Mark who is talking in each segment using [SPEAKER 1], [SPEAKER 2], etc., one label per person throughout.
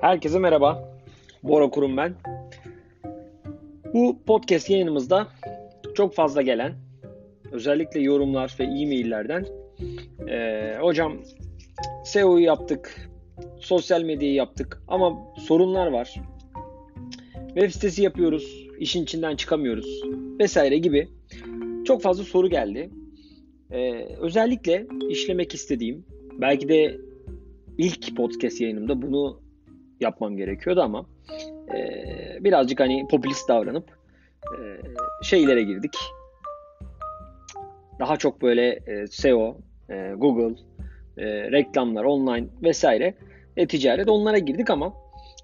[SPEAKER 1] Herkese merhaba. Bora Kurum ben. Bu podcast yayınımızda çok fazla gelen, özellikle yorumlar ve e-maillerden e, hocam SEO'yu yaptık, sosyal medyayı yaptık ama sorunlar var. Web sitesi yapıyoruz, işin içinden çıkamıyoruz vesaire gibi çok fazla soru geldi. E, özellikle işlemek istediğim, belki de ilk podcast yayınımda bunu yapmam gerekiyordu ama e, birazcık hani popülist davranıp e, şeylere girdik. Daha çok böyle e, SEO, e, Google, e, reklamlar, online vesaire e-ticaret onlara girdik ama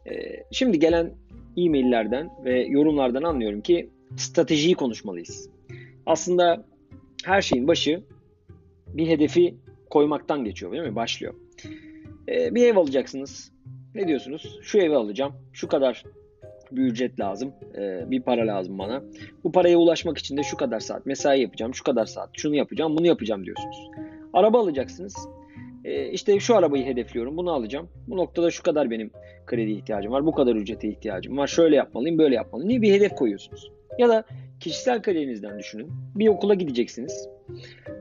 [SPEAKER 1] e, şimdi gelen e-maillerden ve yorumlardan anlıyorum ki stratejiyi konuşmalıyız. Aslında her şeyin başı bir hedefi koymaktan geçiyor değil mi? Başlıyor. E, bir ev alacaksınız. Ne diyorsunuz? Şu evi alacağım. Şu kadar bir ücret lazım. E, bir para lazım bana. Bu paraya ulaşmak için de şu kadar saat mesai yapacağım. Şu kadar saat. Şunu yapacağım. Bunu yapacağım diyorsunuz. Araba alacaksınız. E, işte şu arabayı hedefliyorum. Bunu alacağım. Bu noktada şu kadar benim kredi ihtiyacım var. Bu kadar ücrete ihtiyacım var. Şöyle yapmalıyım. Böyle yapmalıyım diye bir hedef koyuyorsunuz. Ya da kişisel kariyerinizden düşünün. Bir okula gideceksiniz.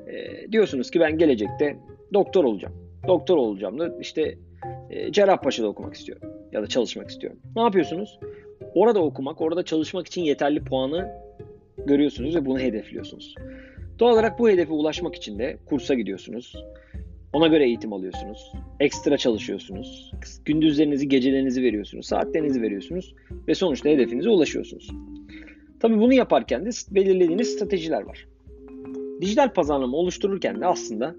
[SPEAKER 1] E, diyorsunuz ki ben gelecekte doktor olacağım. Doktor olacağım da işte e, Cerrahpaşa'da okumak istiyorum ya da çalışmak istiyorum. Ne yapıyorsunuz? Orada okumak, orada çalışmak için yeterli puanı görüyorsunuz ve bunu hedefliyorsunuz. Doğal olarak bu hedefe ulaşmak için de kursa gidiyorsunuz. Ona göre eğitim alıyorsunuz. Ekstra çalışıyorsunuz. Gündüzlerinizi, gecelerinizi veriyorsunuz. Saatlerinizi veriyorsunuz. Ve sonuçta hedefinize ulaşıyorsunuz. Tabii bunu yaparken de belirlediğiniz stratejiler var. Dijital pazarlama oluştururken de aslında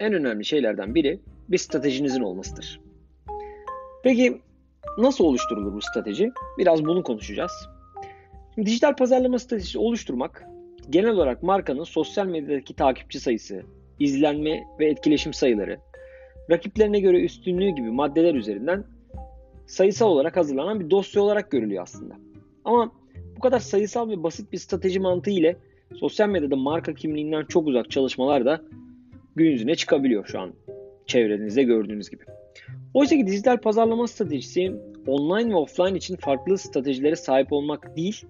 [SPEAKER 1] en önemli şeylerden biri bir stratejinizin olmasıdır. Peki nasıl oluşturulur bu strateji? Biraz bunu konuşacağız. Şimdi dijital pazarlama stratejisi oluşturmak genel olarak markanın sosyal medyadaki takipçi sayısı, izlenme ve etkileşim sayıları, rakiplerine göre üstünlüğü gibi maddeler üzerinden sayısal olarak hazırlanan bir dosya olarak görülüyor aslında. Ama bu kadar sayısal ve basit bir strateji mantığı ile sosyal medyada marka kimliğinden çok uzak çalışmalar da gün yüzüne çıkabiliyor şu an çevrenizde gördüğünüz gibi. Oysa ki dijital pazarlama stratejisi online ve offline için farklı stratejilere sahip olmak değil,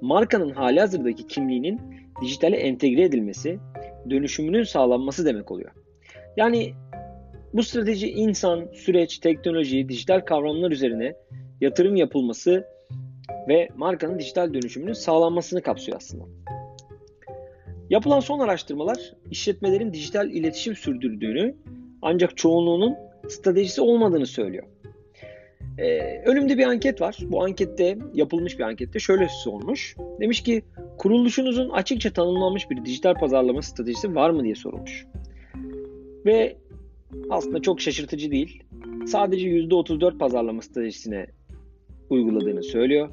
[SPEAKER 1] markanın hali hazırdaki kimliğinin dijitale entegre edilmesi, dönüşümünün sağlanması demek oluyor. Yani bu strateji insan, süreç, teknoloji, dijital kavramlar üzerine yatırım yapılması ve markanın dijital dönüşümünün sağlanmasını kapsıyor aslında. Yapılan son araştırmalar işletmelerin dijital iletişim sürdürdüğünü ancak çoğunluğunun stratejisi olmadığını söylüyor. Ee, önümde bir anket var. Bu ankette yapılmış bir ankette şöyle sormuş. Demiş ki kuruluşunuzun açıkça tanımlanmış bir dijital pazarlama stratejisi var mı diye sorulmuş. Ve aslında çok şaşırtıcı değil. Sadece %34 pazarlama stratejisine uyguladığını söylüyor.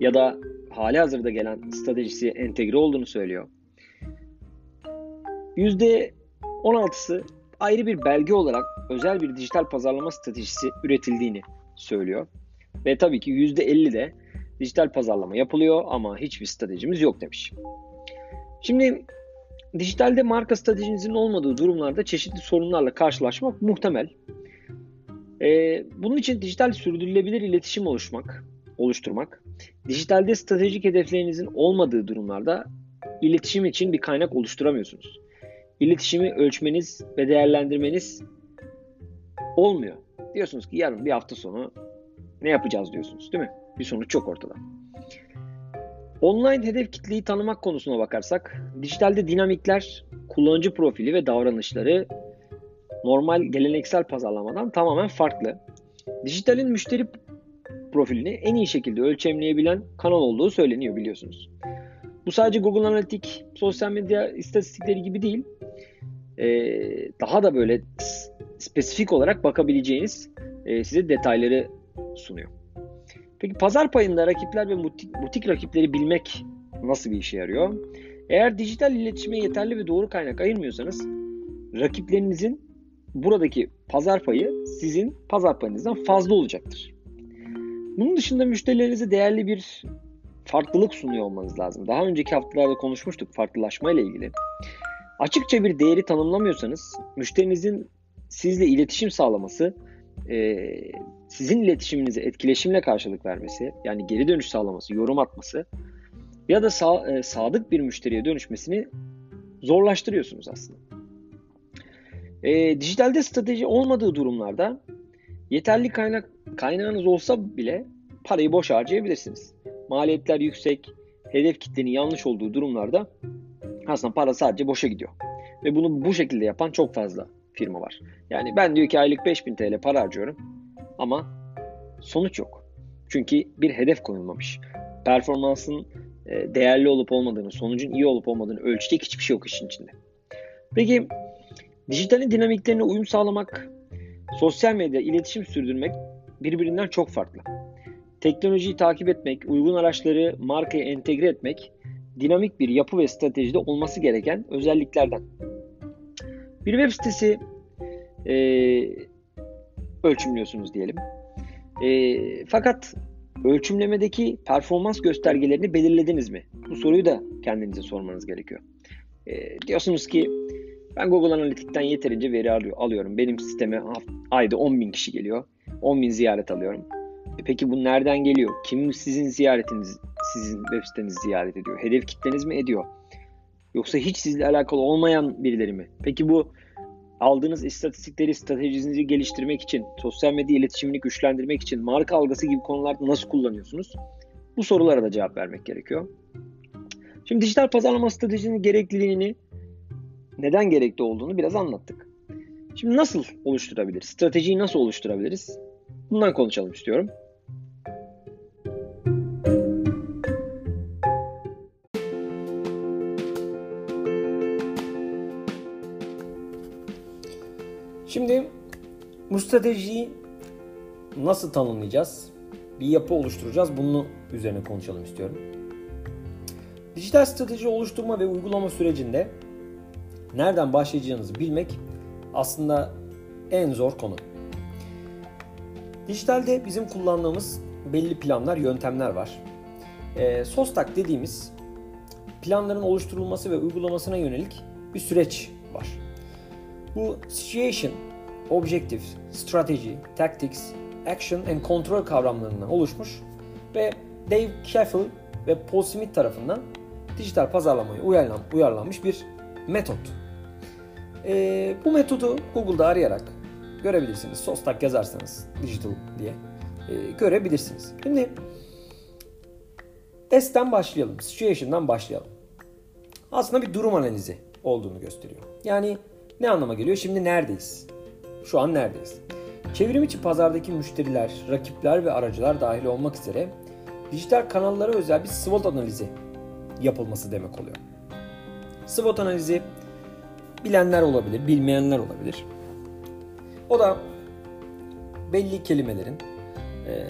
[SPEAKER 1] Ya da hali hazırda gelen stratejisi entegre olduğunu söylüyor. %16'sı ayrı bir belge olarak özel bir dijital pazarlama stratejisi üretildiğini söylüyor. Ve tabii ki %50 de dijital pazarlama yapılıyor ama hiçbir stratejimiz yok demiş. Şimdi dijitalde marka stratejinizin olmadığı durumlarda çeşitli sorunlarla karşılaşmak muhtemel. Ee, bunun için dijital sürdürülebilir iletişim oluşmak, oluşturmak, dijitalde stratejik hedeflerinizin olmadığı durumlarda iletişim için bir kaynak oluşturamıyorsunuz. İletişimi ölçmeniz ve değerlendirmeniz olmuyor. Diyorsunuz ki yarın bir hafta sonu ne yapacağız diyorsunuz değil mi? Bir sonuç çok ortada. Online hedef kitleyi tanımak konusuna bakarsak, dijitalde dinamikler, kullanıcı profili ve davranışları normal geleneksel pazarlamadan tamamen farklı. Dijitalin müşteri profilini en iyi şekilde ölçemleyebilen kanal olduğu söyleniyor biliyorsunuz. Bu sadece Google Analytics, sosyal medya istatistikleri gibi değil. Ee, daha da böyle spesifik olarak bakabileceğiniz e, size detayları sunuyor. Peki pazar payında rakipler ve butik, butik rakipleri bilmek nasıl bir işe yarıyor? Eğer dijital iletişime yeterli ve doğru kaynak ayırmıyorsanız rakiplerinizin buradaki pazar payı sizin pazar payınızdan fazla olacaktır. Bunun dışında müşterilerinize değerli bir farklılık sunuyor olmanız lazım. Daha önceki haftalarda konuşmuştuk farklılaşma ile ilgili. Açıkça bir değeri tanımlamıyorsanız müşterinizin sizle iletişim sağlaması e, sizin iletişiminize etkileşimle karşılık vermesi, yani geri dönüş sağlaması, yorum atması ya da sa- e, sadık bir müşteriye dönüşmesini zorlaştırıyorsunuz aslında. E, dijitalde strateji olmadığı durumlarda yeterli kaynak kaynağınız olsa bile parayı boş harcayabilirsiniz. Maliyetler yüksek, hedef kitlenin yanlış olduğu durumlarda aslında para sadece boşa gidiyor. Ve bunu bu şekilde yapan çok fazla firma var. Yani ben diyor ki aylık 5000 TL para harcıyorum ama sonuç yok. Çünkü bir hedef koyulmamış. Performansın e, değerli olup olmadığını, sonucun iyi olup olmadığını ölçecek hiçbir şey yok işin içinde. Peki dijitalin dinamiklerine uyum sağlamak, sosyal medya iletişim sürdürmek birbirinden çok farklı. Teknolojiyi takip etmek, uygun araçları markaya entegre etmek dinamik bir yapı ve stratejide olması gereken özelliklerden. Bir web sitesi e, ölçümlüyorsunuz diyelim. E, fakat ölçümlemedeki performans göstergelerini belirlediniz mi? Bu soruyu da kendinize sormanız gerekiyor. E, diyorsunuz ki ben Google Analytics'ten yeterince veri alıyorum. Benim sisteme ayda 10 bin kişi geliyor. 10 bin ziyaret alıyorum. E peki bu nereden geliyor? Kim sizin ziyaretiniz, sizin web sitenizi ziyaret ediyor? Hedef kitleniz mi ediyor? Yoksa hiç sizle alakalı olmayan birileri mi? Peki bu aldığınız istatistikleri stratejinizi geliştirmek için, sosyal medya iletişimini güçlendirmek için, marka algısı gibi konularda nasıl kullanıyorsunuz? Bu sorulara da cevap vermek gerekiyor. Şimdi dijital pazarlama stratejisinin gerekliliğini, neden gerekli olduğunu biraz anlattık. Şimdi nasıl oluşturabiliriz? Stratejiyi nasıl oluşturabiliriz? Bundan konuşalım istiyorum. Stratejiyi nasıl tanımlayacağız? Bir yapı oluşturacağız. Bunun üzerine konuşalım istiyorum. Dijital strateji oluşturma ve uygulama sürecinde nereden başlayacağınızı bilmek aslında en zor konu. Dijitalde bizim kullandığımız belli planlar, yöntemler var. E, SOSTAK dediğimiz planların oluşturulması ve uygulamasına yönelik bir süreç var. Bu situation, objective, strategy, tactics, action and control kavramlarından oluşmuş ve Dave Caffel ve Paul Smith tarafından dijital pazarlamaya uyarlanmış bir metot. E, bu metodu Google'da arayarak görebilirsiniz. Sostak yazarsanız digital diye e, görebilirsiniz. Şimdi S'ten başlayalım. Situation'dan başlayalım. Aslında bir durum analizi olduğunu gösteriyor. Yani ne anlama geliyor? Şimdi neredeyiz? Şu an neredeyiz? Çevrim içi pazardaki müşteriler, rakipler ve aracılar dahil olmak üzere dijital kanallara özel bir SWOT analizi yapılması demek oluyor. SWOT analizi bilenler olabilir, bilmeyenler olabilir. O da belli kelimelerin e,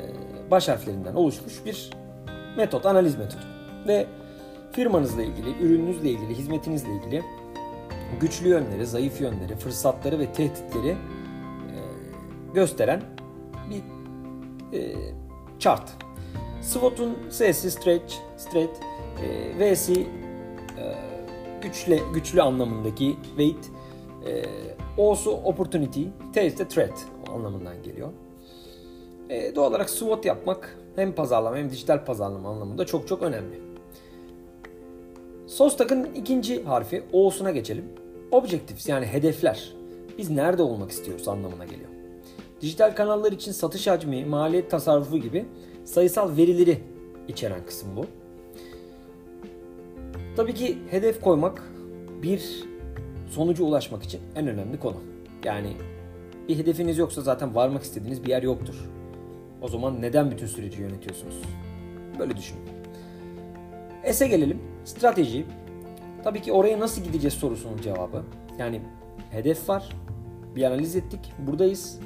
[SPEAKER 1] baş harflerinden oluşmuş bir metot, analiz metodu. Ve firmanızla ilgili, ürününüzle ilgili, hizmetinizle ilgili güçlü yönleri, zayıf yönleri, fırsatları ve tehditleri gösteren bir e, chart. SWOT'un S'si stretch, stretch, e, V'si güçlü, güçlü anlamındaki weight, O'su opportunity, T ise threat anlamından geliyor. E, doğal olarak SWOT yapmak hem pazarlama hem dijital pazarlama anlamında çok çok önemli. SOSTAK'ın ikinci harfi O'suna geçelim. Objectives yani hedefler. Biz nerede olmak istiyoruz anlamına geliyor. Dijital kanallar için satış hacmi, maliyet tasarrufu gibi sayısal verileri içeren kısım bu. Tabii ki hedef koymak bir sonuca ulaşmak için en önemli konu. Yani bir hedefiniz yoksa zaten varmak istediğiniz bir yer yoktur. O zaman neden bütün süreci yönetiyorsunuz? Böyle düşünün. S'e gelelim. Strateji. Tabii ki oraya nasıl gideceğiz sorusunun cevabı. Yani hedef var. Bir analiz ettik. Buradayız.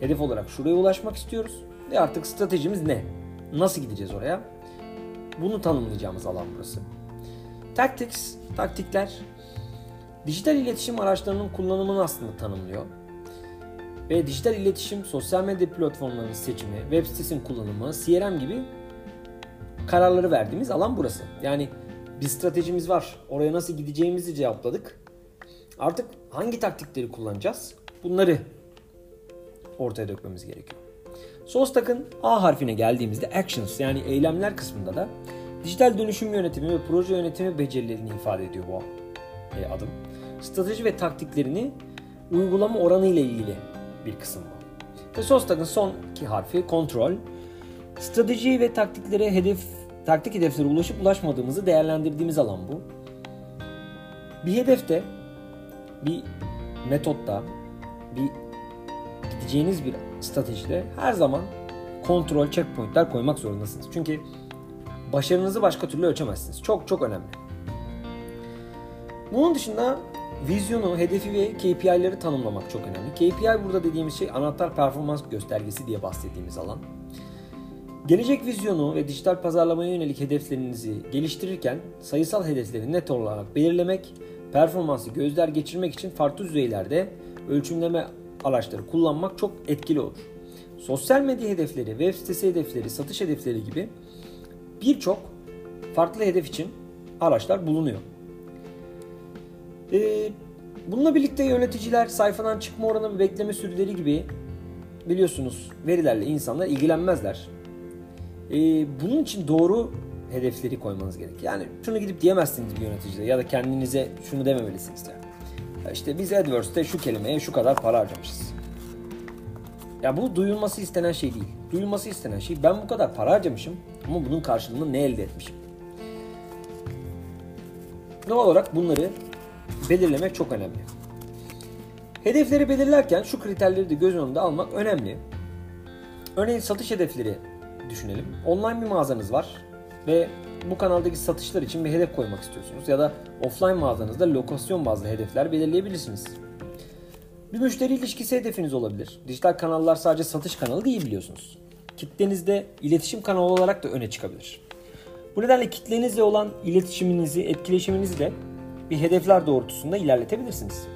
[SPEAKER 1] Hedef olarak şuraya ulaşmak istiyoruz. Ve artık stratejimiz ne? Nasıl gideceğiz oraya? Bunu tanımlayacağımız alan burası. Tactics, taktikler dijital iletişim araçlarının kullanımını aslında tanımlıyor. Ve dijital iletişim, sosyal medya platformlarının seçimi, web sitesinin kullanımı, CRM gibi kararları verdiğimiz alan burası. Yani bir stratejimiz var. Oraya nasıl gideceğimizi cevapladık. Artık hangi taktikleri kullanacağız? Bunları
[SPEAKER 2] ortaya dökmemiz gerekiyor. Solstack'ın A harfine geldiğimizde actions yani eylemler kısmında da dijital dönüşüm yönetimi ve proje yönetimi becerilerini ifade ediyor bu e, adım. Strateji ve taktiklerini uygulama oranı ile ilgili bir kısım bu. Ve Solstack'ın son iki harfi kontrol. Strateji ve taktiklere hedef taktik hedeflere ulaşıp ulaşmadığımızı değerlendirdiğimiz alan bu. Bir hedefte, bir metotta, bir gideceğiniz bir stratejide her zaman kontrol checkpointler koymak zorundasınız. Çünkü başarınızı başka türlü ölçemezsiniz. Çok çok önemli. Bunun dışında vizyonu, hedefi ve KPI'leri tanımlamak çok önemli. KPI burada dediğimiz şey anahtar performans göstergesi diye bahsettiğimiz alan. Gelecek vizyonu ve dijital pazarlamaya yönelik hedeflerinizi geliştirirken sayısal hedefleri net olarak belirlemek, performansı gözler geçirmek için farklı düzeylerde ölçümleme araçları kullanmak çok etkili olur. Sosyal medya hedefleri, web sitesi hedefleri, satış hedefleri gibi birçok farklı hedef için araçlar bulunuyor. Ee, bununla birlikte yöneticiler sayfadan çıkma oranı ve bekleme süreleri gibi biliyorsunuz verilerle insanlar ilgilenmezler. Ee, bunun için doğru hedefleri koymanız gerek. Yani şunu gidip diyemezsiniz bir yöneticide ya da kendinize şunu dememelisiniz. Yani. İşte biz AdWords'te şu kelimeye şu kadar para harcamışız. Ya bu duyulması istenen şey değil. Duyulması istenen şey ben bu kadar para harcamışım ama bunun karşılığında ne elde etmişim. Doğal olarak bunları belirlemek çok önemli. Hedefleri belirlerken şu kriterleri de göz önünde almak önemli. Örneğin satış hedefleri düşünelim. Online bir mağazanız var ve bu kanaldaki satışlar için bir hedef koymak istiyorsunuz ya da offline mağazanızda lokasyon bazlı hedefler belirleyebilirsiniz. Bir müşteri ilişkisi hedefiniz olabilir. Dijital kanallar sadece satış kanalı değil biliyorsunuz. Kitlenizde iletişim kanalı olarak da öne çıkabilir. Bu nedenle kitlenizle olan iletişiminizi, etkileşiminizi de bir hedefler doğrultusunda ilerletebilirsiniz.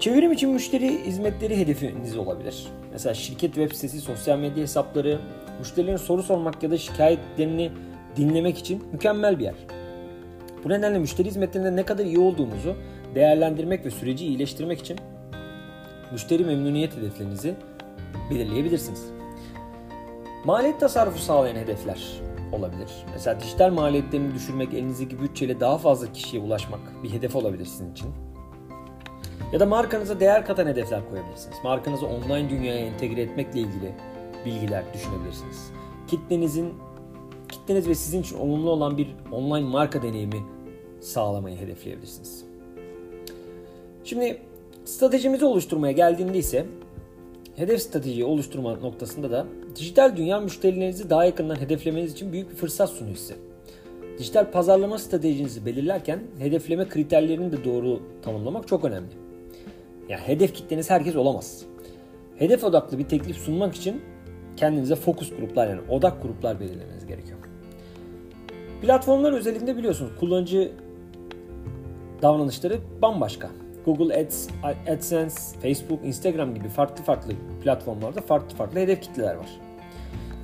[SPEAKER 2] Çevrim için müşteri hizmetleri hedefiniz olabilir. Mesela şirket web sitesi, sosyal medya hesapları, müşterilerin soru sormak ya da şikayetlerini dinlemek için mükemmel bir yer. Bu nedenle müşteri hizmetlerinde ne kadar iyi olduğumuzu değerlendirmek ve süreci iyileştirmek için müşteri memnuniyet hedeflerinizi belirleyebilirsiniz. Maliyet tasarrufu sağlayan hedefler olabilir. Mesela dijital maliyetlerini düşürmek, elinizdeki bütçeyle daha fazla kişiye ulaşmak bir hedef olabilir sizin için. Ya da markanıza değer katan hedefler koyabilirsiniz. Markanızı online dünyaya entegre etmekle ilgili bilgiler düşünebilirsiniz. Kitlenizin kitleniz ve sizin için olumlu olan bir online marka deneyimi sağlamayı hedefleyebilirsiniz. Şimdi stratejimizi oluşturmaya geldiğinde ise hedef stratejiyi oluşturma noktasında da dijital dünya müşterilerinizi daha yakından hedeflemeniz için büyük bir fırsat sunuyor size. Dijital pazarlama stratejinizi belirlerken hedefleme kriterlerini de doğru tanımlamak çok önemli. Yani hedef kitleniz herkes olamaz. Hedef odaklı bir teklif sunmak için kendinize fokus gruplar yani odak gruplar belirlemeniz gerekiyor. Platformlar özelinde biliyorsunuz kullanıcı davranışları bambaşka. Google Ads, AdSense, Facebook, Instagram gibi farklı farklı platformlarda farklı farklı hedef kitleler var.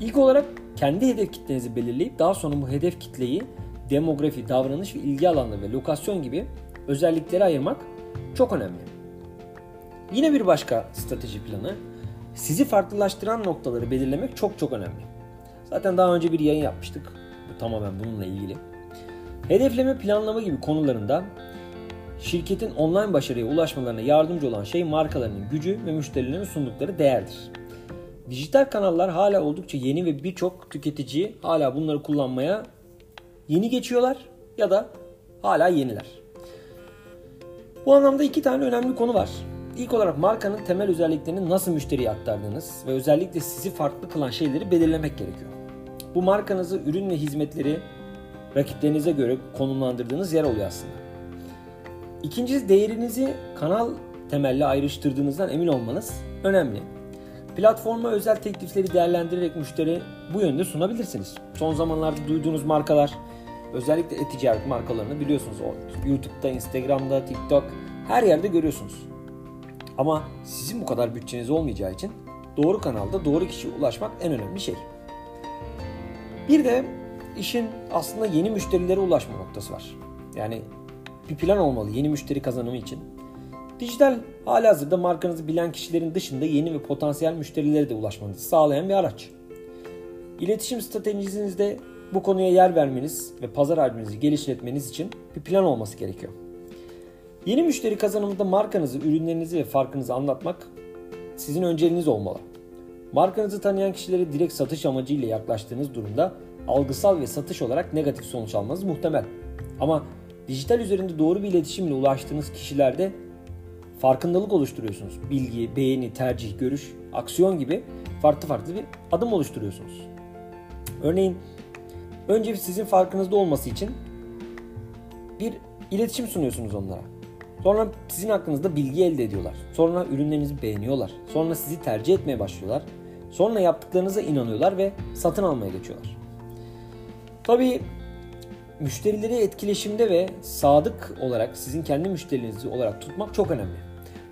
[SPEAKER 2] İlk olarak kendi hedef kitlenizi belirleyip daha sonra bu hedef kitleyi demografi, davranış ve ilgi alanları ve lokasyon gibi özelliklere ayırmak çok önemli. Yine bir başka strateji planı sizi farklılaştıran noktaları belirlemek çok çok önemli. Zaten daha önce bir yayın yapmıştık. Tamamen bununla ilgili. Hedefleme planlama gibi konularında şirketin online başarıya ulaşmalarına yardımcı olan şey markalarının gücü ve müşterilerine sundukları değerdir. Dijital kanallar hala oldukça yeni ve birçok tüketici hala bunları kullanmaya yeni geçiyorlar ya da hala yeniler. Bu anlamda iki tane önemli konu var. İlk olarak markanın temel özelliklerini nasıl müşteriye aktardığınız ve özellikle sizi farklı kılan şeyleri belirlemek gerekiyor. Bu markanızı ürün ve hizmetleri rakiplerinize göre konumlandırdığınız yer oluyor aslında. İkincisi değerinizi kanal temelli ayrıştırdığınızdan emin olmanız önemli. Platforma özel teklifleri değerlendirerek müşteri bu yönde sunabilirsiniz. Son zamanlarda duyduğunuz markalar özellikle e-ticaret markalarını biliyorsunuz. YouTube'da, Instagram'da, TikTok her yerde görüyorsunuz. Ama sizin bu kadar bütçeniz olmayacağı için doğru kanalda doğru kişiye ulaşmak en önemli şey. Bir de işin aslında yeni müşterilere ulaşma noktası var. Yani bir plan olmalı yeni müşteri kazanımı için. Dijital halihazırda markanızı bilen kişilerin dışında yeni ve potansiyel müşterilere de ulaşmanızı sağlayan bir araç. İletişim stratejinizde bu konuya yer vermeniz ve pazar hacminizi genişletmeniz için bir plan olması gerekiyor. Yeni müşteri kazanımında markanızı, ürünlerinizi ve farkınızı anlatmak sizin önceliğiniz olmalı. Markanızı tanıyan kişilere direkt satış amacıyla yaklaştığınız durumda algısal ve satış olarak negatif sonuç almanız muhtemel. Ama dijital üzerinde doğru bir iletişimle ulaştığınız kişilerde farkındalık oluşturuyorsunuz. Bilgi, beğeni, tercih, görüş, aksiyon gibi farklı farklı bir adım oluşturuyorsunuz. Örneğin önce sizin farkınızda olması için bir iletişim sunuyorsunuz onlara. Sonra sizin hakkınızda bilgi elde ediyorlar. Sonra ürünlerinizi beğeniyorlar. Sonra sizi tercih etmeye başlıyorlar. Sonra yaptıklarınıza inanıyorlar ve satın almaya geçiyorlar. Tabii müşterileri etkileşimde ve sadık olarak sizin kendi müşterilerinizi olarak tutmak çok önemli.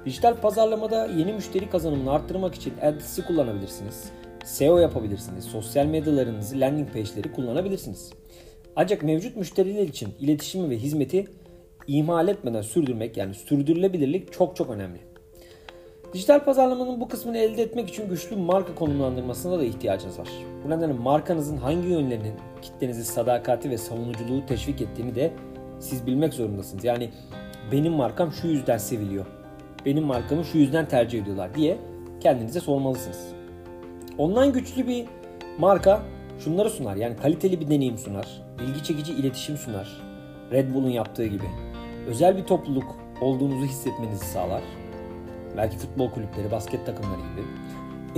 [SPEAKER 2] Dijital pazarlamada yeni müşteri kazanımını arttırmak için Ads'i kullanabilirsiniz. SEO yapabilirsiniz. Sosyal medyalarınızı, landing page'leri kullanabilirsiniz. Ancak mevcut müşteriler için iletişimi ve hizmeti ihmal etmeden sürdürmek yani sürdürülebilirlik çok çok önemli. Dijital pazarlamanın bu kısmını elde etmek için güçlü marka konumlandırmasına da ihtiyacınız var. Bu nedenle markanızın hangi yönlerinin kitlenizi sadakati ve savunuculuğu teşvik ettiğini de siz bilmek zorundasınız. Yani benim markam şu yüzden seviliyor. Benim markamı şu yüzden tercih ediyorlar diye kendinize sormalısınız. Ondan güçlü bir marka şunları sunar. Yani kaliteli bir deneyim sunar. Bilgi çekici iletişim sunar. Red Bull'un yaptığı gibi. Özel bir topluluk olduğunuzu hissetmenizi sağlar belki futbol kulüpleri, basket takımları gibi.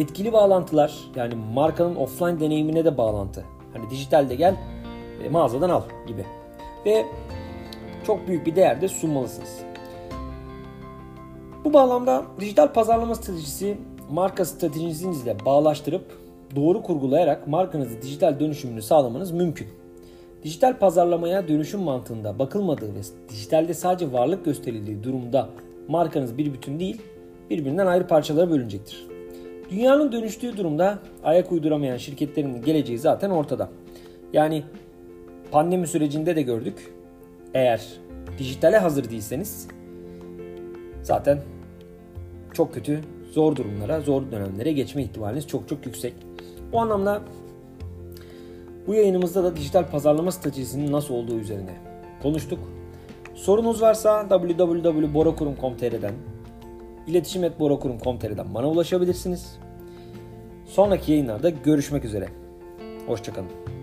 [SPEAKER 2] Etkili bağlantılar yani markanın offline deneyimine de bağlantı. Hani dijitalde gel e, mağazadan al gibi. Ve çok büyük bir değer de sunmalısınız. Bu bağlamda dijital pazarlama stratejisi marka stratejinizle bağlaştırıp doğru kurgulayarak markanızı dijital dönüşümünü sağlamanız mümkün. Dijital pazarlamaya dönüşüm mantığında bakılmadığı ve dijitalde sadece varlık gösterildiği durumda markanız bir bütün değil, birbirinden ayrı parçalara bölünecektir. Dünyanın dönüştüğü durumda ayak uyduramayan şirketlerin geleceği zaten ortada. Yani pandemi sürecinde de gördük. Eğer dijitale hazır değilseniz zaten çok kötü, zor durumlara, zor dönemlere geçme ihtimaliniz çok çok yüksek. Bu anlamda bu yayınımızda da dijital pazarlama stratejisinin nasıl olduğu üzerine konuştuk. Sorunuz varsa www.borakurum.com.tr'den iletişim.borokurum.com.tr'den bana ulaşabilirsiniz. Sonraki yayınlarda görüşmek üzere. Hoşçakalın.